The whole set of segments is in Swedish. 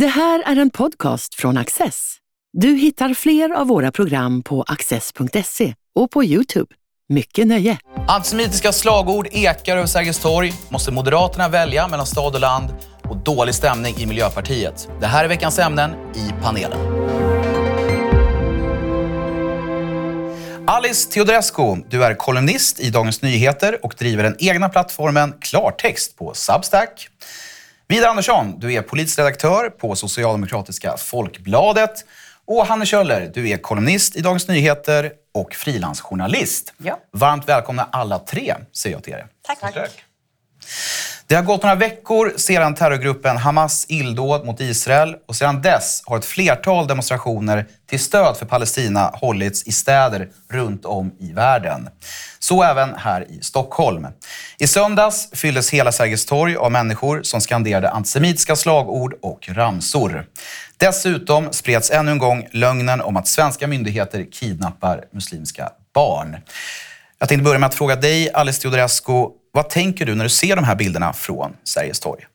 Det här är en podcast från Access. Du hittar fler av våra program på access.se och på Youtube. Mycket nöje! Antisemitiska slagord ekar över Sergels torg. Måste Moderaterna välja mellan stad och land? Och dålig stämning i Miljöpartiet. Det här är veckans ämnen i panelen. Alice Teodorescu, du är kolumnist i Dagens Nyheter och driver den egna plattformen Klartext på Substack. Vidar Andersson, du är politisk redaktör på Socialdemokratiska Folkbladet. Och Hanne Kjöller, du är kolumnist i Dagens Nyheter och frilansjournalist. Ja. Varmt välkomna alla tre, säger jag till er. Tack. Tack. Det har gått några veckor sedan terrorgruppen Hamas illdåd mot Israel och sedan dess har ett flertal demonstrationer till stöd för Palestina hållits i städer runt om i världen. Så även här i Stockholm. I söndags fylldes hela Sergels torg av människor som skanderade antisemitiska slagord och ramsor. Dessutom spreds ännu en gång lögnen om att svenska myndigheter kidnappar muslimska barn. Jag tänkte börja med att fråga dig, Alice Teodorescu, vad tänker du när du ser de här bilderna från Sergels torg?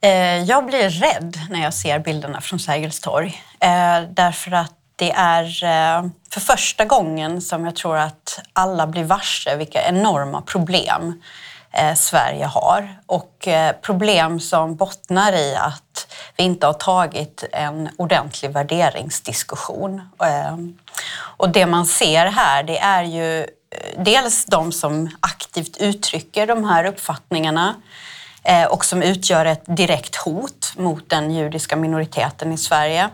Eh, jag blir rädd när jag ser bilderna från Sergels torg. Eh, därför att det är eh, för första gången som jag tror att alla blir varse vilka enorma problem Sverige har. Och problem som bottnar i att vi inte har tagit en ordentlig värderingsdiskussion. Och det man ser här det är ju dels de som aktivt uttrycker de här uppfattningarna eh, och som utgör ett direkt hot mot den judiska minoriteten i Sverige.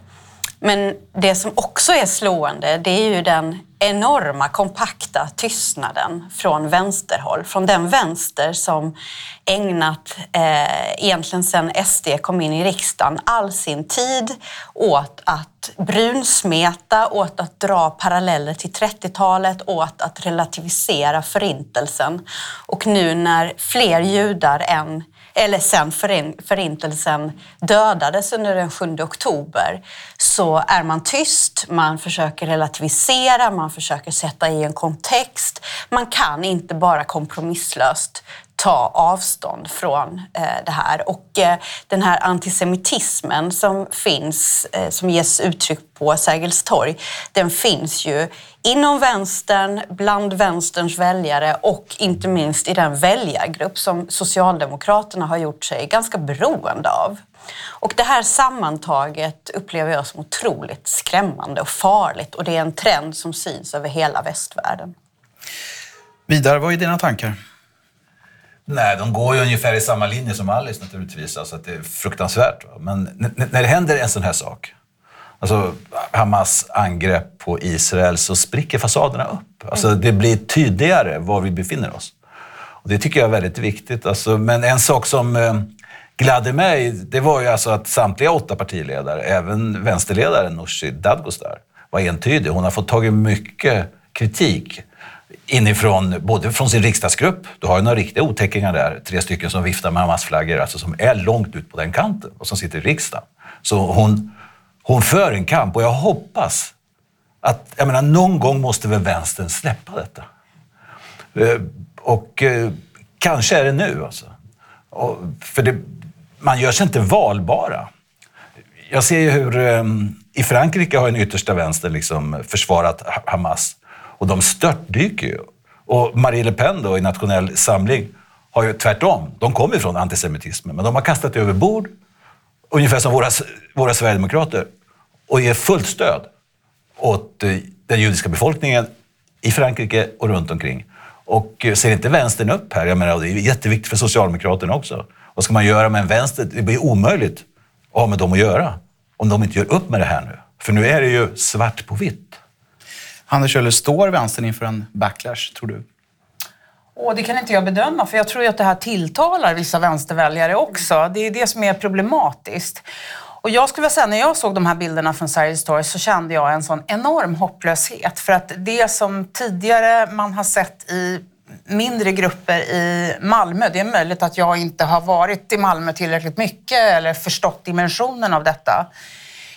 Men det som också är slående det är ju den enorma kompakta tystnaden från vänsterhåll. Från den vänster som ägnat, eh, egentligen sedan SD kom in i riksdagen, all sin tid åt att brunsmeta, åt att dra paralleller till 30-talet, åt att relativisera förintelsen. Och nu när fler judar än eller sen förin- förintelsen dödades under den 7 oktober så är man tyst, man försöker relativisera, man försöker sätta i en kontext. Man kan inte bara kompromisslöst ta avstånd från eh, det här. Och eh, den här antisemitismen som finns, eh, som ges uttryck på Sergels torg, den finns ju inom vänstern, bland vänsterns väljare och inte minst i den väljargrupp som Socialdemokraterna har gjort sig ganska beroende av. Och det här sammantaget upplever jag som otroligt skrämmande och farligt och det är en trend som syns över hela västvärlden. Vidar, vad är dina tankar? Nej, de går ju ungefär i samma linje som Alice naturligtvis. Alltså att det är fruktansvärt. Men när det händer en sån här sak, alltså Hamas angrepp på Israel, så spricker fasaderna upp. Alltså det blir tydligare var vi befinner oss. Och det tycker jag är väldigt viktigt. Alltså, men en sak som eh, gladde mig, det var ju alltså att samtliga åtta partiledare, även vänsterledaren Nooshi Dadgostar, var entydig. Hon har fått tag i mycket kritik inifrån, både från sin riksdagsgrupp, du har ju några riktiga otäckingar där, tre stycken som viftar med Hamas-flaggor, alltså som är långt ut på den kanten och som sitter i riksdagen. Så hon, hon för en kamp och jag hoppas att, jag menar, någon gång måste väl vänstern släppa detta. Eh, och eh, kanske är det nu alltså. Och, för det, man gör sig inte valbara. Jag ser ju hur eh, i Frankrike har den yttersta vänstern liksom försvarat Hamas och de störtdyker ju. Och Marie Le Pen då i Nationell Samling har ju tvärtom. De kommer från antisemitismen, men de har kastat det över bord, ungefär som våra, våra sverigedemokrater, och ger fullt stöd åt eh, den judiska befolkningen i Frankrike och runt omkring. Och eh, ser inte vänstern upp här? Jag menar, det är jätteviktigt för Socialdemokraterna också. Vad ska man göra med en vänster? Det blir omöjligt att ha med dem att göra om de inte gör upp med det här nu. För nu är det ju svart på vitt. Anders Kjöller, står vänstern inför en backlash, tror du? Och det kan inte jag bedöma, för jag tror ju att det här tilltalar vissa vänsterväljare också. Det är det som är problematiskt. Och jag skulle vilja säga, när jag såg de här bilderna från Sergels torg så kände jag en sån enorm hopplöshet. För att det som tidigare man har sett i mindre grupper i Malmö, det är möjligt att jag inte har varit i Malmö tillräckligt mycket eller förstått dimensionen av detta.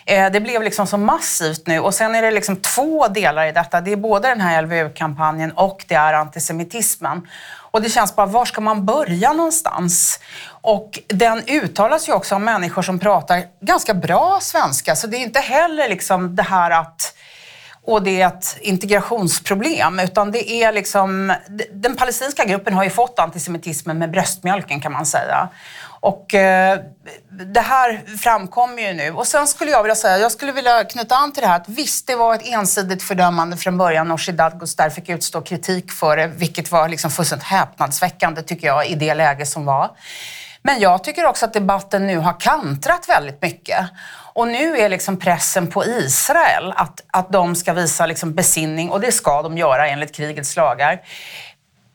Eh, det blev liksom så massivt nu och sen är det liksom två delar i detta. Det är både den här LVU-kampanjen och det är antisemitismen. Och det känns bara, var ska man börja någonstans? Och den uttalas ju också av människor som pratar ganska bra svenska, så det är inte heller liksom det här att och det är ett integrationsproblem, utan det är liksom... Den palestinska gruppen har ju fått antisemitismen med bröstmjölken kan man säga. Och eh, det här framkommer ju nu. Och sen skulle jag vilja säga, jag skulle vilja knyta an till det här att visst, det var ett ensidigt fördömande från början. Nooshi Dadgostar fick utstå kritik för det, vilket var liksom fullständigt häpnadsväckande tycker jag i det läge som var. Men jag tycker också att debatten nu har kantrat väldigt mycket. Och nu är liksom pressen på Israel att, att de ska visa liksom besinning och det ska de göra enligt krigets lagar.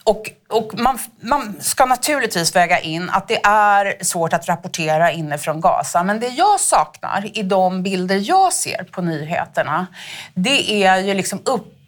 Och, och man, man, ska naturligtvis väga in att det är svårt att rapportera inifrån Gaza. Men det jag saknar i de bilder jag ser på nyheterna, det är ju liksom upp...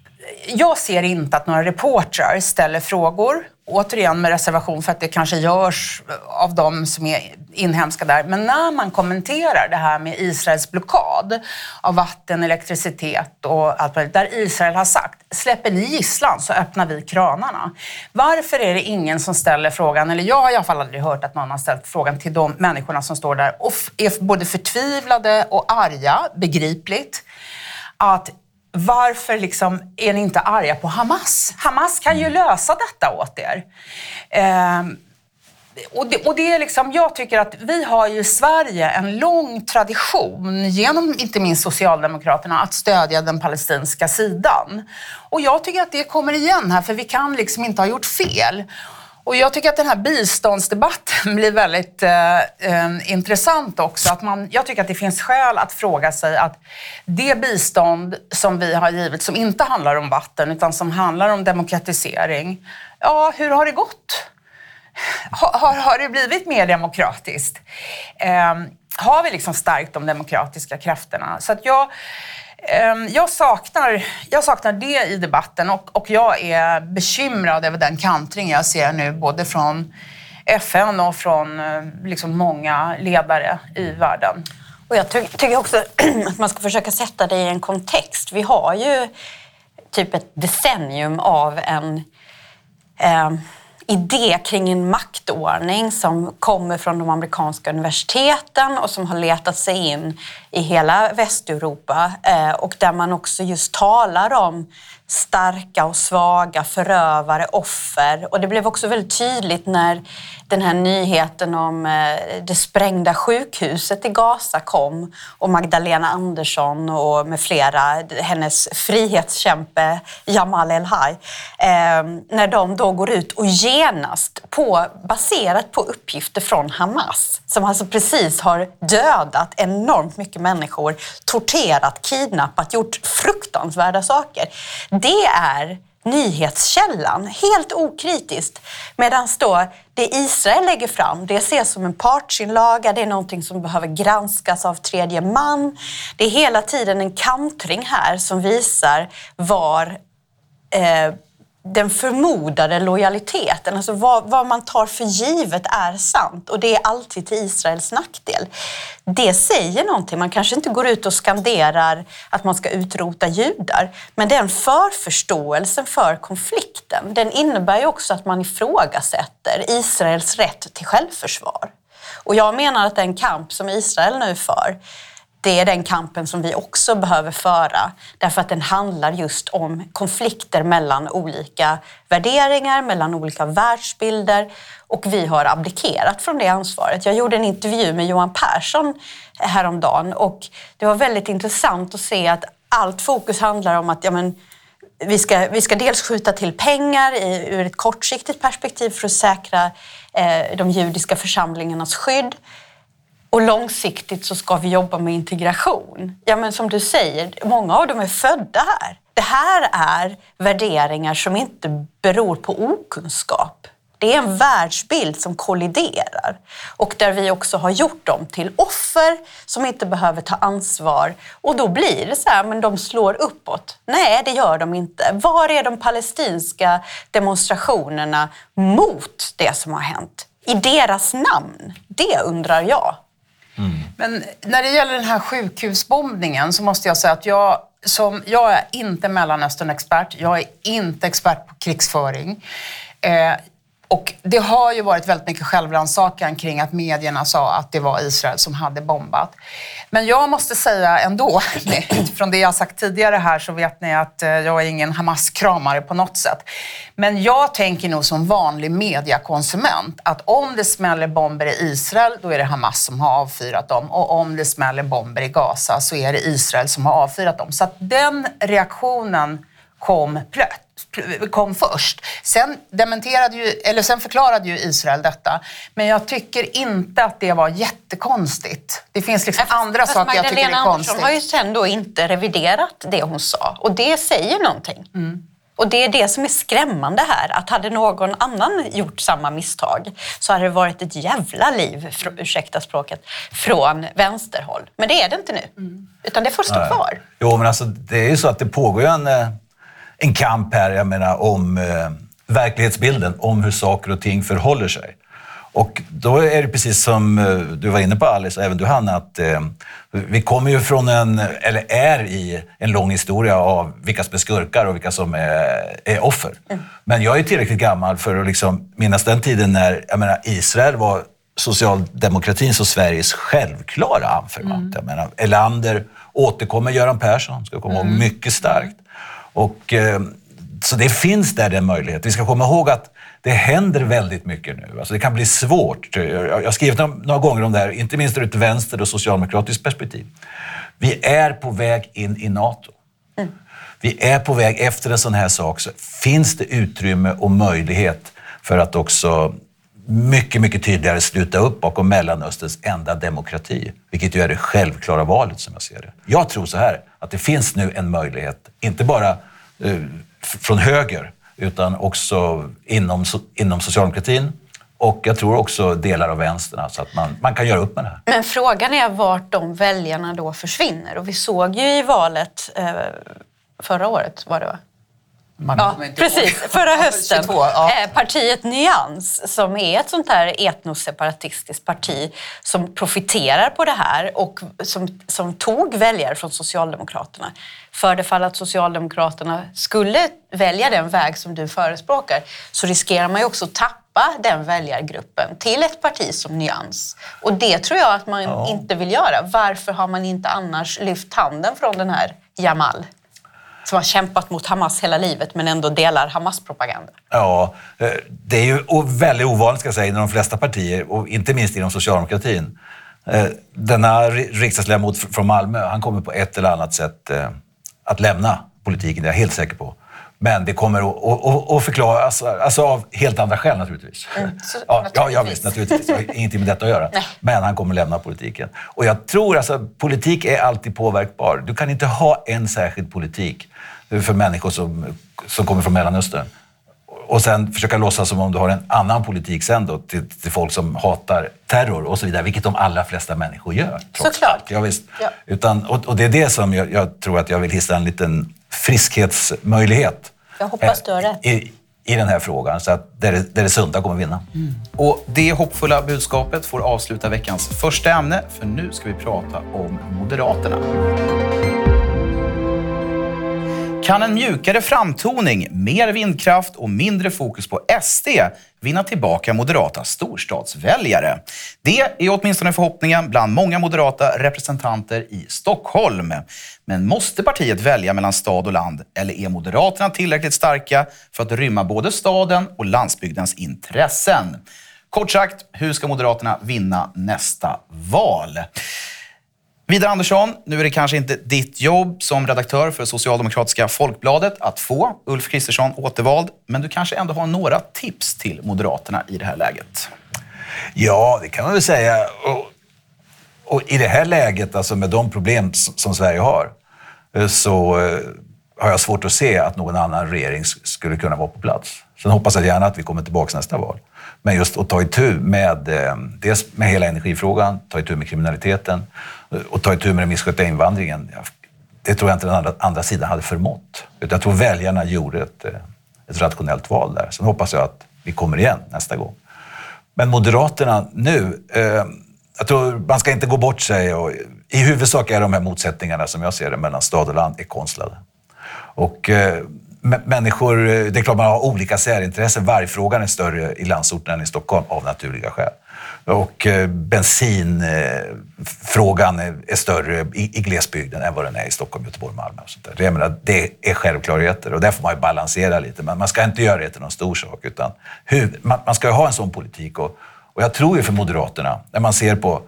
Jag ser inte att några reportrar ställer frågor återigen med reservation för att det kanske görs av de som är inhemska där. Men när man kommenterar det här med Israels blockad av vatten, elektricitet och allt möjligt, där Israel har sagt släpper ni gisslan så öppnar vi kranarna. Varför är det ingen som ställer frågan, eller jag har i alla fall aldrig hört att någon har ställt frågan till de människorna som står där och är både förtvivlade och arga, begripligt, att varför liksom är ni inte arga på Hamas? Hamas kan ju lösa detta åt er. Eh, och det, och det är liksom, jag tycker att vi har ju i Sverige en lång tradition, genom inte minst Socialdemokraterna, att stödja den palestinska sidan. Och jag tycker att det kommer igen här, för vi kan liksom inte ha gjort fel. Och jag tycker att den här biståndsdebatten blir väldigt eh, eh, intressant också. Att man, jag tycker att det finns skäl att fråga sig att det bistånd som vi har givit, som inte handlar om vatten utan som handlar om demokratisering, ja, hur har det gått? Har, har, det blivit mer demokratiskt? Eh, har vi liksom stärkt de demokratiska krafterna? Så att jag Ehm, jag saknar, jag saknar det i debatten och, och jag är bekymrad över den kantring jag ser nu både från FN och från eh, liksom många ledare i världen. Och jag ty tycker också att man ska försöka sätta det i en kontext. Vi har ju typ ett decennium av en eh, idé kring en maktordning som kommer från de amerikanska universiteten och som har letat sig in i hela Västeuropa eh, och där man också just talar om starka och svaga förövare, offer. Och det blev också väldigt tydligt när den här nyheten om eh, det sprängda sjukhuset i Gaza kom och Magdalena Andersson och med flera, hennes frihetskämpe Jamal El-Haj, eh, när de då går ut och genast, på, baserat på uppgifter från Hamas, som alltså precis har dödat enormt mycket människor, torterat, kidnappat, gjort fruktansvärda saker. Det är nyhetskällan, helt okritiskt. Medan då det Israel lägger fram, det ses som en partsinlaga, det är någonting som behöver granskas av tredje man. Det är hela tiden en kantring här som visar var eh, den förmodade lojaliteten, alltså vad, vad, man tar för givet är sant och det är alltid till Israels nackdel. Det säger någonting. Man kanske inte går ut och skanderar att man ska utrota judar, men den förförståelsen för konflikten, den innebär ju också att man ifrågasätter Israels rätt till självförsvar. Och jag menar att den kamp som Israel nu för det är den kampen som vi också behöver föra därför att den handlar just om konflikter mellan olika värderingar, mellan olika världsbilder och vi har abdikerat från det ansvaret. Jag gjorde en intervju med Johan Persson häromdagen och det var väldigt intressant att se att allt fokus handlar om att ja, men, vi ska, vi ska dels skjuta till pengar i, ur ett kortsiktigt perspektiv för att säkra eh, de judiska församlingarnas skydd. Och långsiktigt så ska vi jobba med integration. Ja, men som du säger, många av dem är födda här. Det här är värderingar som inte beror på okunskap. Det är en världsbild som kolliderar och där vi också har gjort dem till offer som inte behöver ta ansvar. Och då blir det så här, men de slår uppåt. Nej, det gör de inte. Var är de palestinska demonstrationerna mot det som har hänt? I deras namn? Det undrar jag. Men när det gäller den här sjukhusbombningen så måste jag säga att jag, som, jag är inte Mellanöstern-expert. Jag är inte expert på krigsföring. Eh, och det har ju varit väldigt mycket självrannsakan kring att medierna sa att det var Israel som hade bombat. Men jag måste säga ändå, från det jag sagt tidigare här så vet ni att eh, jag är ingen Hamas-kramare på något sätt. Men jag tänker nog som vanlig mediakonsument att om det smäller bomber i Israel, då är det Hamas som har avfyrat dem. Och om det smäller bomber i Gaza så är det Israel som har avfyrat dem. Så att den reaktionen kom plötsligt kom först. Sen, dementerade ju, eller sen förklarade ju Israel detta. Men jag tycker inte att det var jättekonstigt. Det finns liksom fast, andra fast saker jag tycker är konstigt. Andersson har ju sen då inte reviderat det hon sa och det säger någonting. Mm. Och det är det som är skrämmande här, att hade någon annan gjort samma misstag så hade det varit ett jävla liv, för, ursäkta språket, från vänsterhåll. Men det är det inte nu, mm. utan det får stå kvar. Jo, men alltså det är ju så att det pågår ju en eh, en kamp här, jag menar, om eh, verklighetsbilden, om hur saker och ting förhåller sig. Och då är det precis som eh, du var inne på Alice, och även du Hanna, att eh, vi kommer ju från en, eller är i en lång historia av vilka som är skurkar och vilka som är, är offer. Mm. Men jag är tillräckligt gammal för att liksom minnas den tiden när jag menar, Israel var socialdemokratins och Sveriges självklara anförvant. Mm. Jag menar, Elander återkommer Göran Persson, ska komma ihåg, mm. mycket starkt. Och, eh, så det finns där den möjligheten. Vi ska komma ihåg att det händer väldigt mycket nu. Alltså det kan bli svårt. Jag har skrivit några gånger om det här, inte minst ur ett vänster och socialdemokratiskt perspektiv. Vi är på väg in i NATO. Mm. Vi är på väg, efter en sån här sak, så finns det utrymme och möjlighet för att också mycket, mycket tydligare sluta upp bakom Mellanösterns enda demokrati, vilket ju är det självklara valet som jag ser det. Jag tror så här, att det finns nu en möjlighet, inte bara eh, från höger, utan också inom, inom socialdemokratin och jag tror också delar av vänstern, alltså att man, man kan göra upp med det här. Men frågan är vart de väljarna då försvinner. Och vi såg ju i valet eh, förra året, var det va? Man ja, precis. Förra hösten. 22, ja. Partiet Nyans, som är ett sånt här etnoseparatistiskt parti som profiterar på det här och som, som tog väljare från Socialdemokraterna. För det fall att Socialdemokraterna skulle välja den väg som du förespråkar så riskerar man ju också att tappa den väljargruppen till ett parti som Nyans. Och det tror jag att man ja. inte vill göra. Varför har man inte annars lyft handen från den här Jamal? Som har kämpat mot Hamas hela livet men ändå delar Hamas-propaganda. Ja, eh, det är ju väldigt ovanligt ska jag säga inom de flesta partier och inte minst inom socialdemokratin. Eh, denna riksdagsledamot från Malmö, han kommer på ett eller annat sätt eh, att lämna politiken, det är jag helt säker på. Men det kommer att, att, förklara, alltså, av helt andra skäl naturligtvis. Mm, ja, naturligtvis. ja, visst, naturligtvis. Jag har ingenting med detta att göra. Nej. Men han kommer lämna politiken. Och jag tror alltså, politik är alltid påverkbar. Du kan inte ha en särskild politik för människor som, som kommer från Mellanöstern. Och sen försöka låtsas som om du har en annan politik sen då till, till folk som hatar terror och så vidare, vilket de allra flesta människor gör. Såklart. Ja, visst. Ja. Utan, och, och, det är det som jag, jag, tror att jag vill hissa en liten friskhetsmöjlighet. Jag hoppas du har rätt. I, i den här frågan, så att där det, där det sunda kommer vinna. Mm. Och det hoppfulla budskapet får avsluta veckans första ämne, för nu ska vi prata om Moderaterna. Kan en mjukare framtoning, mer vindkraft och mindre fokus på SD vinna tillbaka moderata storstadsväljare? Det är åtminstone förhoppningen bland många moderata representanter i Stockholm. Men måste partiet välja mellan stad och land eller är Moderaterna tillräckligt starka för att rymma både staden och landsbygdens intressen? Kort sagt, hur ska Moderaterna vinna nästa val? Vidar Andersson, nu är det kanske inte ditt jobb som redaktör för Socialdemokratiska Folkbladet att få Ulf Kristersson återvald, men du kanske ändå har några tips till Moderaterna i det här läget? Ja, det kan man väl säga. Och, och i det här läget, alltså med de problem som Sverige har, eh, så eh, har jag svårt att se att någon annan regering skulle kunna vara på plats. Sen hoppas jag gärna att vi kommer tillbaka nästa val. Men just att ta itu med, eh, dels med hela energifrågan, ta itu med kriminaliteten eh, och ta itu med den misskötta invandringen. Det tror jag inte den andra, andra sidan hade förmått. Utan jag tror väljarna gjorde ett, eh, ett rationellt val där. Sen hoppas jag att vi kommer igen nästa gång. Men Moderaterna nu, eh, jag tror man ska inte gå bort sig. Och, I huvudsak är de här motsättningarna, som jag ser det, mellan stad och land är konstlade. Och eh, människor, eh, det är klart man har olika särintressen. Vargfrågan är större i landsorten än i Stockholm av naturliga skäl. Och eh, bensinfrågan eh, är större i glesbygden än vad den är i Stockholm, Göteborg, Malmö och sånt där. Det, menar, det är självklarheter och där får man ju balansera lite. Men man ska inte göra det till någon stor sak. Utan hur, man, ska ju ha en sån politik. Och, och jag tror ju för Moderaterna, när man ser på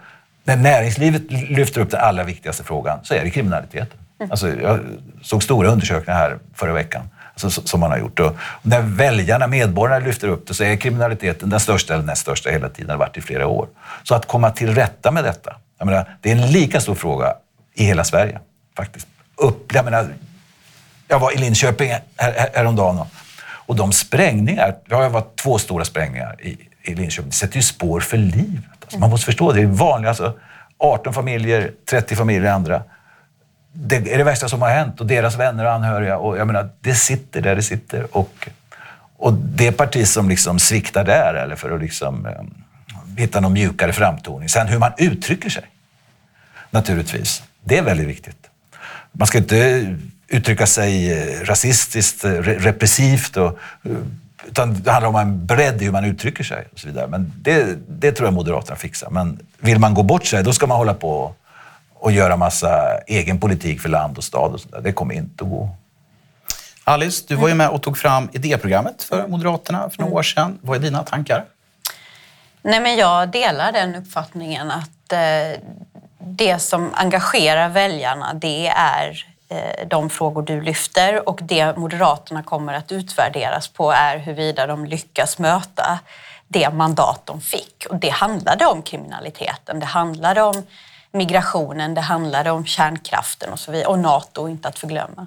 när näringslivet lyfter upp den allra viktigaste frågan så är det kriminaliteten. Alltså, jag såg stora undersökningar här förra veckan alltså, som man har gjort. Och när väljarna, medborgarna, lyfter upp det så är kriminaliteten den största eller näst största hela tiden, har varit i flera år. Så att komma till rätta med detta, jag menar, det är en lika stor fråga i hela Sverige faktiskt. Upp, jag, menar, jag var i Linköping här, häromdagen och, och de sprängningar, det har varit två stora sprängningar i, i Linköping, det sätter ju spår för livet. Alltså, man måste förstå, det är vanligt. Alltså, 18 familjer, 30 familjer andra det är det värsta som har hänt och deras vänner och anhöriga. Och jag menar, det sitter där det sitter. Och, och det parti som liksom sviktar där, eller för att liksom, eh, hitta någon mjukare framtoning. Sen hur man uttrycker sig, naturligtvis. Det är väldigt viktigt. Man ska inte uttrycka sig eh, rasistiskt, eh, repressivt. Och, eh, utan det handlar om en bredd i hur man uttrycker sig och så vidare. Men det, det tror jag Moderaterna fixar. Men vill man gå bort sig, då ska man hålla på och göra massa egen politik för land och stad och sådär. Det kommer inte att gå. Alice, du var ju med och tog fram idéprogrammet för Moderaterna för några år sedan. Vad är dina tankar? Nej, men jag delar den uppfattningen att eh, det som engagerar väljarna det är eh, de frågor du lyfter och det Moderaterna kommer att utvärderas på är huruvida de lyckas möta det mandat de fick. Och det handlade om kriminaliteten, det handlade om migrationen, det handlade om kärnkraften och så vidare. Och Nato, inte att förglömma.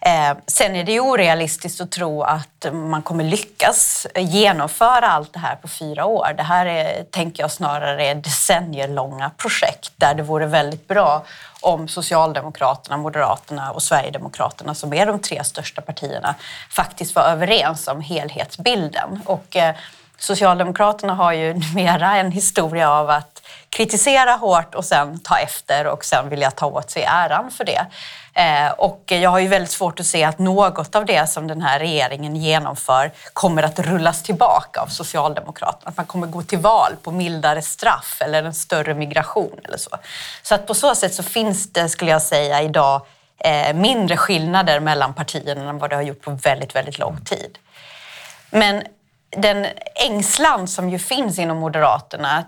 Eh, sen är det orealistiskt att tro att man kommer lyckas genomföra allt det här på fyra år. Det här är, tänker jag snarare är decennielånga projekt där det vore väldigt bra om Socialdemokraterna, Moderaterna och Sverigedemokraterna, som är de tre största partierna, faktiskt var överens om helhetsbilden. Och, eh, Socialdemokraterna har ju numera en historia av att kritisera hårt och sen ta efter och sen vilja ta åt sig äran för det. Eh, och jag har ju väldigt svårt att se att något av det som den här regeringen genomför kommer att rullas tillbaka av Socialdemokraterna. Att man kommer gå till val på mildare straff eller en större migration eller så. Så att på så sätt så finns det, skulle jag säga, idag eh, mindre skillnader mellan partierna än vad det har gjort på väldigt, väldigt lång tid. Men den ängslan som ju finns inom Moderaterna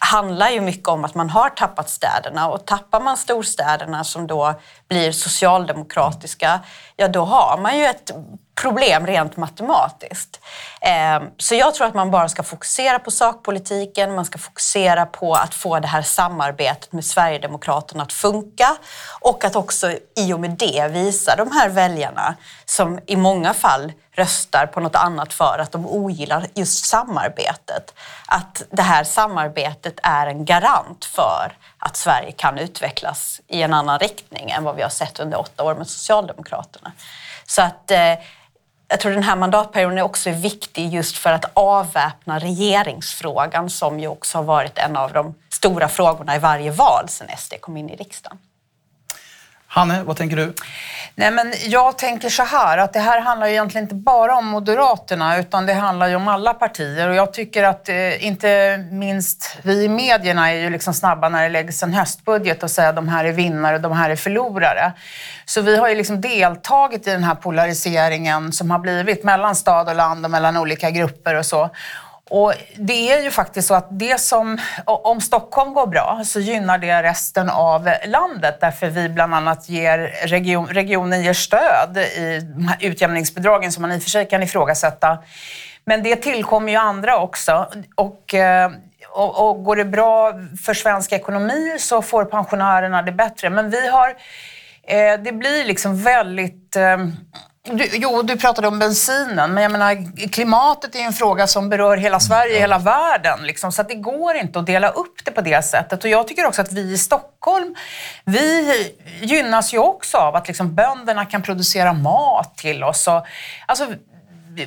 handlar ju mycket om att man har tappat städerna. Och tappar man storstäderna som då blir socialdemokratiska, ja då har man ju ett problem rent matematiskt. Ehm, så jag tror att man bara ska fokusera på sakpolitiken, man ska fokusera på att få det här samarbetet med Sverigedemokraterna att funka och att också i och med det visa de här väljarna som i många fall röstar på något annat för att de ogillar just samarbetet. Att det här samarbetet är en garant för att Sverige kan utvecklas i en annan riktning än vad vi har sett under åtta år med Socialdemokraterna. Så att eh, jag tror den här mandatperioden är också viktig just för att avväpna regeringsfrågan som ju också har varit en av de stora frågorna i varje val sedan SD kom in i riksdagen. Hanne, vad tänker du? Nej, men jag tänker så här att det här handlar ju egentligen inte bara om Moderaterna utan det handlar ju om alla partier och jag tycker att eh, inte minst vi i medierna är ju liksom snabba när det läggs en höstbudget och säger att de här är vinnare och de här är förlorare. Så vi har ju liksom deltagit i den här polariseringen som har blivit mellan stad och land och mellan olika grupper och så. Och det är ju faktiskt så att det som, om Stockholm går bra så gynnar det resten av landet därför vi bland annat ger region, regionen ger stöd i utjämningsbidragen som man i och för sig kan ifrågasätta. Men det tillkommer ju andra också. Och, eh, och, och går det bra för svensk ekonomi så får pensionärerna det bättre. Men vi har, eh, det blir liksom väldigt eh, du, jo, du pratade om bensinen, men jag menar, klimatet är en fråga som berör hela Sverige, mm. hela världen. Liksom, så det går inte att dela upp det på det sättet. Och jag tycker också att vi i Stockholm, vi gynnas ju också av att liksom, bönderna kan producera mat till oss. Och, alltså,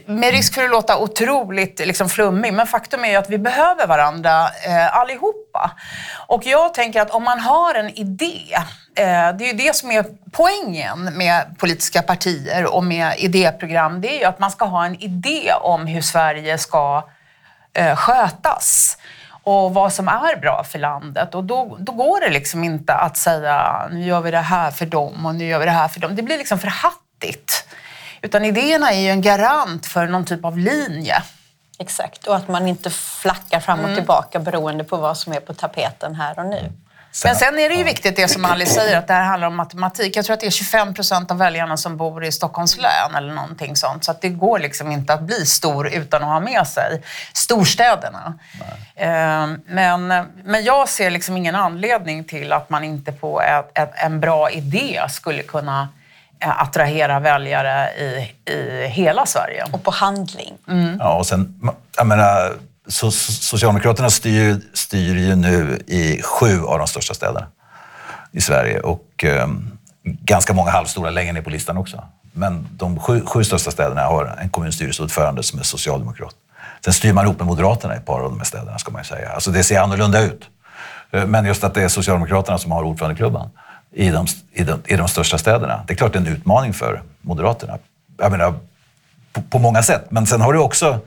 med risk för att låta otroligt liksom, flummig, men faktum är ju att vi behöver varandra eh, allihopa. Och jag tänker att om man har en idé, det är ju det som är poängen med politiska partier och med idéprogram, det är ju att man ska ha en idé om hur Sverige ska eh, skötas och vad som är bra för landet. Och då, då går det liksom inte att säga nu gör vi det här för dem och nu gör vi det här för dem. Det blir liksom för hattigt. Utan idéerna är ju en garant för någon typ av linje. Exakt, och att man inte flackar fram och mm. tillbaka beroende på vad som är på tapeten här och nu. Men sen är det ju viktigt det som Alice säger, att det här handlar om matematik. Jag tror att det är 25 procent av väljarna som bor i Stockholms län eller någonting sånt. Så att det går liksom inte att bli stor utan att ha med sig storstäderna. Nej. Men, men jag ser liksom ingen anledning till att man inte på ett, ett, en bra idé skulle kunna eh, attrahera väljare i, i hela Sverige. Och på handling. Mm. Ja, och sen, jag menar, så, Socialdemokraterna styr, styr ju nu i sju av de största städerna i Sverige och eh, ganska många halvstora längre ner på listan också. Men de sju, sju största städerna har en kommunstyrelseordförande som är socialdemokrat. Sen styr man ihop med Moderaterna i ett par av de här städerna, ska man ju säga. Alltså det ser annorlunda ut. Eh, men just att det är Socialdemokraterna som har ordförandeklubban i de, i de, i de största städerna. Det är klart det är en utmaning för Moderaterna. Jag menar, på, på många sätt. Men sen har du också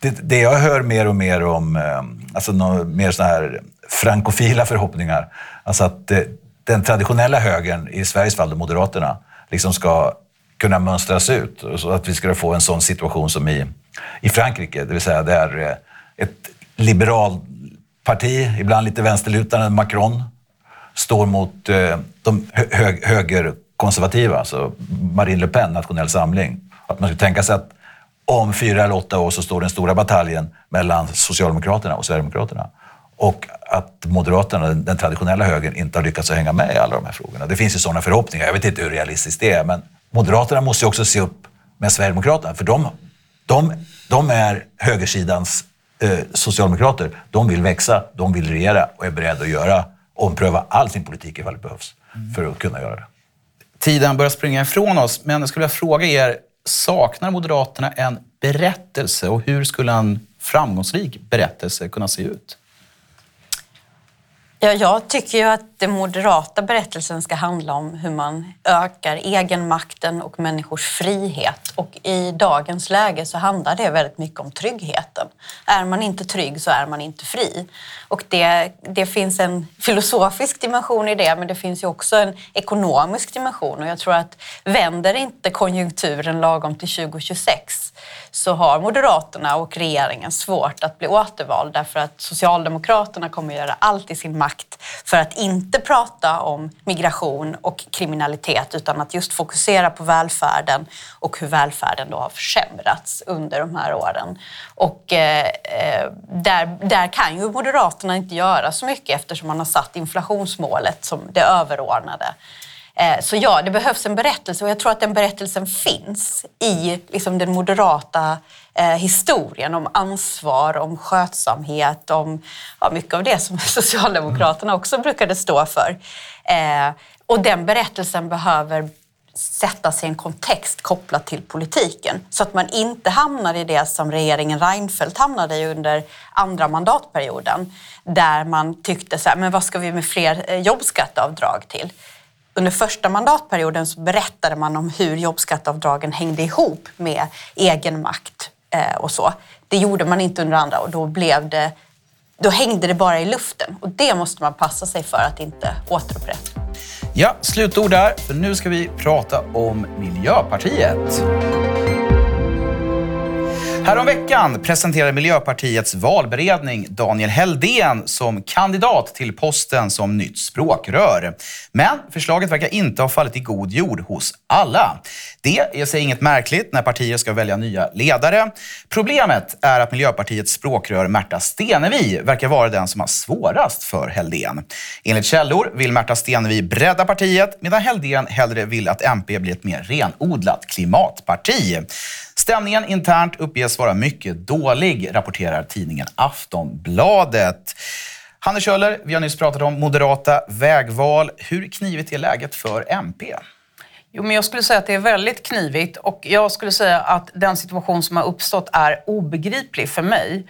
det, det jag hör mer och mer om, eh, alltså no, mer sådana här frankofila förhoppningar, alltså att det, den traditionella högern, i Sveriges fall Moderaterna, liksom ska kunna mönstras ut. Så att vi ska få en sån situation som i, i Frankrike, det vill säga där eh, ett liberalt parti, ibland lite vänsterlutande, Macron, står mot eh, de hö högerkonservativa, alltså Marine Le Pen, Nationell Samling. Att man skulle tänka sig att om fyra eller åtta år så står den stora bataljen mellan Socialdemokraterna och Sverigedemokraterna. Och att Moderaterna, den traditionella högern, inte har lyckats hänga med i alla de här frågorna. Det finns ju sådana förhoppningar. Jag vet inte hur realistiskt det är, men Moderaterna måste ju också se upp med Sverigedemokraterna, för de, de, de är högersidans eh, socialdemokrater. De vill växa, de vill regera och är beredda att göra, ompröva all sin politik ifall det behövs för att kunna göra det. Tiden börjar springa ifrån oss, men jag skulle vilja fråga er saknar Moderaterna en berättelse och hur skulle en framgångsrik berättelse kunna se ut? Ja, jag tycker ju att den moderata berättelsen ska handla om hur man ökar egenmakten och människors frihet. Och i dagens läge så handlar det väldigt mycket om tryggheten. Är man inte trygg så är man inte fri. Och det, det finns en filosofisk dimension i det, men det finns ju också en ekonomisk dimension. Och jag tror att vänder inte konjunkturen lagom till 2026 så har Moderaterna och regeringen svårt att bli återvald därför att Socialdemokraterna kommer att göra allt i sin makt för att inte prata om migration och kriminalitet utan att just fokusera på välfärden och hur välfärden då har försämrats under de här åren. Och eh, eh där, där kan ju Moderaterna inte göra så mycket eftersom man har satt inflationsmålet som det överordnade. Eh, så ja, det behövs en berättelse och jag tror att den berättelsen finns i liksom, den moderata eh, historien om ansvar, om skötsamhet, om ja, mycket av det som Socialdemokraterna också brukade stå för. Eh, och den berättelsen behöver sättas i en kontext kopplat till politiken så att man inte hamnar i det som regeringen Reinfeldt hamnade i under andra mandatperioden där man tyckte så här, men vad ska vi med fler jobbskatteavdrag till? Under första mandatperioden så berättade man om hur jobbskatteavdragen hängde ihop med egenmakt makt eh, och så. Det gjorde man inte under andra och då blev det då hängde det bara i luften och det måste man passa sig för att inte återupprätta. Ja, slutord där, för nu ska vi prata om Miljöpartiet. Häromveckan presenterade Miljöpartiets valberedning Daniel Heldén som kandidat till posten som nytt språkrör. Men förslaget verkar inte ha fallit i god jord hos alla. Det är sig inget märkligt när partier ska välja nya ledare. Problemet är att Miljöpartiets språkrör Märta Stenevi verkar vara den som har svårast för Heldén. Enligt källor vill Märta Stenevi bredda partiet medan Heldén hellre vill att MP blir ett mer renodlat klimatparti. Stämningen internt uppges vara mycket dålig, rapporterar tidningen Aftonbladet. Hanne Kjöller, vi har nyss pratat om moderata vägval. Hur knivigt är läget för MP? Jo, men jag skulle säga att det är väldigt knivigt och jag skulle säga att den situation som har uppstått är obegriplig för mig.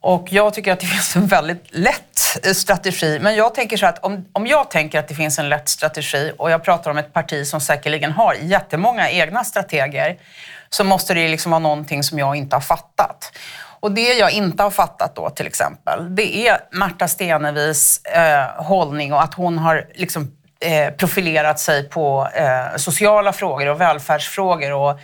Och jag tycker att det finns en väldigt lätt strategi. Men jag tänker så att om, om jag tänker att det finns en lätt strategi och jag pratar om ett parti som säkerligen har jättemånga egna strateger så måste det liksom vara någonting som jag inte har fattat. Och det jag inte har fattat då till exempel, det är Märta Stenevis eh, hållning och att hon har liksom, eh, profilerat sig på eh, sociala frågor och välfärdsfrågor och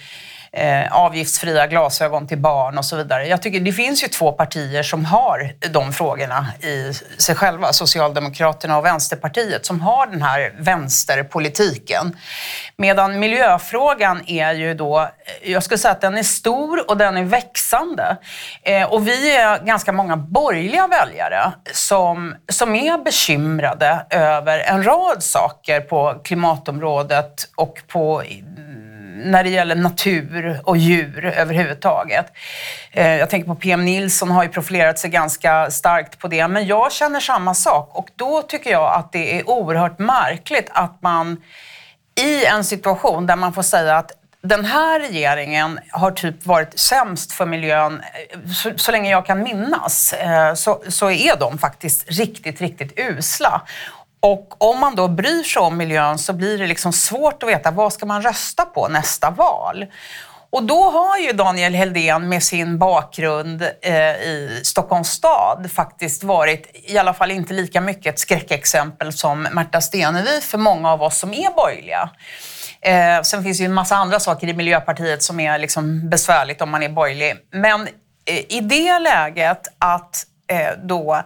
eh, avgiftsfria glasögon till barn och så vidare. Jag tycker det finns ju två partier som har de frågorna i sig själva, Socialdemokraterna och Vänsterpartiet, som har den här vänsterpolitiken. Medan miljöfrågan är ju då, eh, jag skulle säga att den är stor och den är växande. Eh, och vi är ganska många borgerliga väljare som, som är bekymrade över en rad saker på klimatområdet och på när det gäller natur och djur överhuvudtaget. Eh, jag tänker på PM Nilsson har ju profilerat sig ganska starkt på det, men jag känner samma sak och då tycker jag att det är oerhört märkligt att man i en situation där man får säga att den här regeringen har typ varit sämst för miljön eh, så, så länge jag kan minnas. Eh, så, så, är de faktiskt riktigt, riktigt usla. Och om man då bryr sig om miljön så blir det liksom svårt att veta vad ska man rösta på nästa val. Och då har ju Daniel Heldén med sin bakgrund eh, i Stockholms stad faktiskt varit, i alla fall inte lika mycket ett skräckexempel som Märta Stenevi för många av oss som är borgerliga. Eh, sen finns det ju en massa andra saker i Miljöpartiet som är liksom besvärligt om man är borgerlig. Men eh, i det läget att då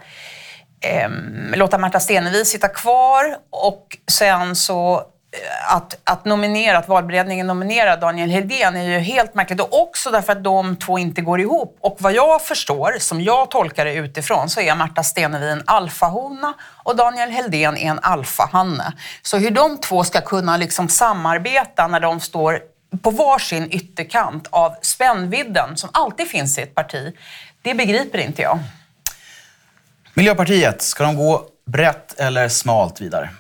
eh, låta Märta Stenevi sitta kvar och sen så eh, att, att nominera, att valberedningen nominerar Daniel Hedén är ju helt märkligt och också därför att de två inte går ihop. Och vad jag förstår, som jag tolkar det utifrån, så är Märta Stenevi en alfahona och Daniel Heldén är en alfahanne. Så hur de två ska kunna liksom samarbeta när de står på varsin ytterkant av spännvidden som alltid finns i ett parti, det begriper inte jag. Miljöpartiet, ska de gå brett eller smalt vidare?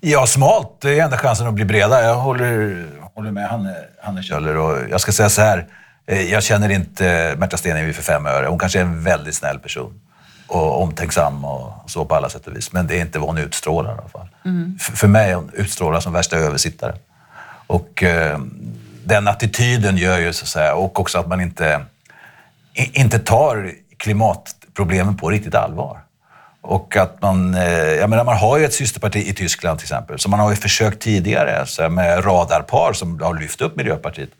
Ja, smalt. Det är enda chansen att bli breda. Jag håller, håller med Hanne, Hanne Kjöller. Och jag ska säga så här. Eh, jag känner inte Märta Stenevi för fem öre. Hon kanske är en väldigt snäll person. Och omtänksam och så på alla sätt och vis. Men det är inte vad hon utstrålar i alla fall. Mm. För mig hon utstrålar som värsta översittare. Och eh, den attityden gör ju så att säga, och också att man inte, inte tar klimat problemen på riktigt allvar. Och att man, eh, jag menar, man har ju ett systerparti i Tyskland till exempel, så man har ju försökt tidigare så med radarpar som har lyft upp Miljöpartiet.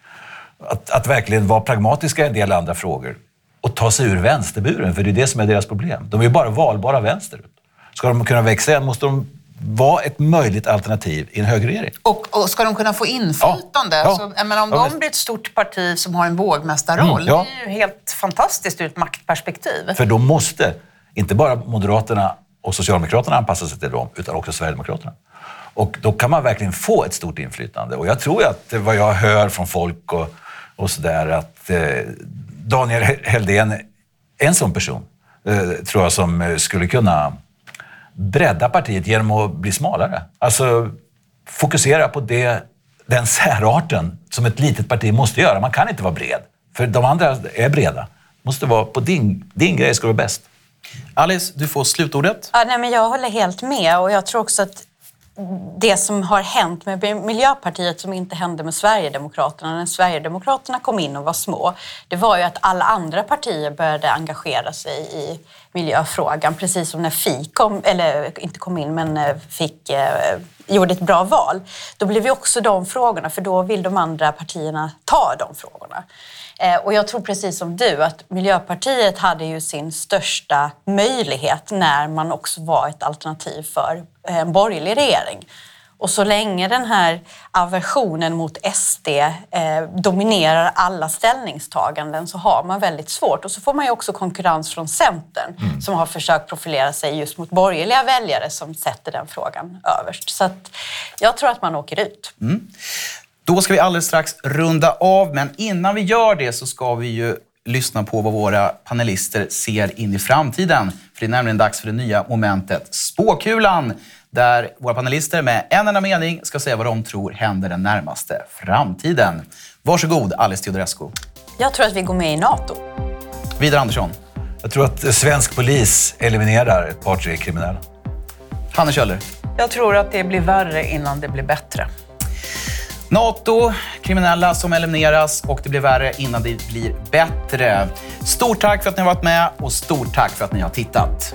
Att, att verkligen vara pragmatiska i en del andra frågor och ta sig ur vänsterburen, för det är det som är deras problem. De är ju bara valbara vänsterut. Ska de kunna växa igen måste de vara ett möjligt alternativ i en högerregering. Och, och ska de kunna få inflytande? Ja, ja, så, menar, om ja, de blir ett stort parti som har en vågmästarroll, mm, ja. det är ju helt fantastiskt ur ett maktperspektiv. För då måste inte bara Moderaterna och Socialdemokraterna anpassa sig till dem, utan också Sverigedemokraterna. Och då kan man verkligen få ett stort inflytande. Och jag tror att vad jag hör från folk och, och sådär, att eh, Daniel Heldén är en sån person, eh, tror jag, som skulle kunna bredda partiet genom att bli smalare. Alltså fokusera på det, den särarten som ett litet parti måste göra. Man kan inte vara bred, för de andra är breda. måste vara på din, din grej ska vara bäst. Alice, du får slutordet. Ja, nej, men jag håller helt med och jag tror också att det som har hänt med Miljöpartiet som inte hände med Sverigedemokraterna när Sverigedemokraterna kom in och var små, det var ju att alla andra partier började engagera sig i miljöfrågan, precis som när Fi kom, eller inte kom in, men eh, fick, eh, gjorde ett bra val. Då blev ju också de frågorna, för då vill de andra partierna ta de frågorna. Eh, och jag tror precis som du att Miljöpartiet hade ju sin största möjlighet när man också var ett alternativ för eh, en borgerlig regering. Och så länge den här aversionen mot SD eh, dominerar alla ställningstaganden så har man väldigt svårt. Och så får man ju också konkurrens från Centern mm. som har försökt profilera sig just mot borgerliga väljare som sätter den frågan överst. Så att jag tror att man åker ut. Mm. Då ska vi alldeles strax runda av, men innan vi gör det så ska vi ju lyssna på vad våra panelister ser in i framtiden. För det är nämligen dags för det nya momentet Spåkulan, där våra panelister med en enda mening ska säga vad de tror händer den närmaste framtiden. Varsågod Alice Teodorescu. Jag tror att vi går med i NATO. Vidar Andersson. Jag tror att svensk polis eliminerar ett par, tre kriminella. Hanne Kjöller. Jag tror att det blir värre innan det blir bättre. NATO, kriminella som elimineras och det blir värre innan det blir bättre. Stort tack för att ni har varit med och stort tack för att ni har tittat.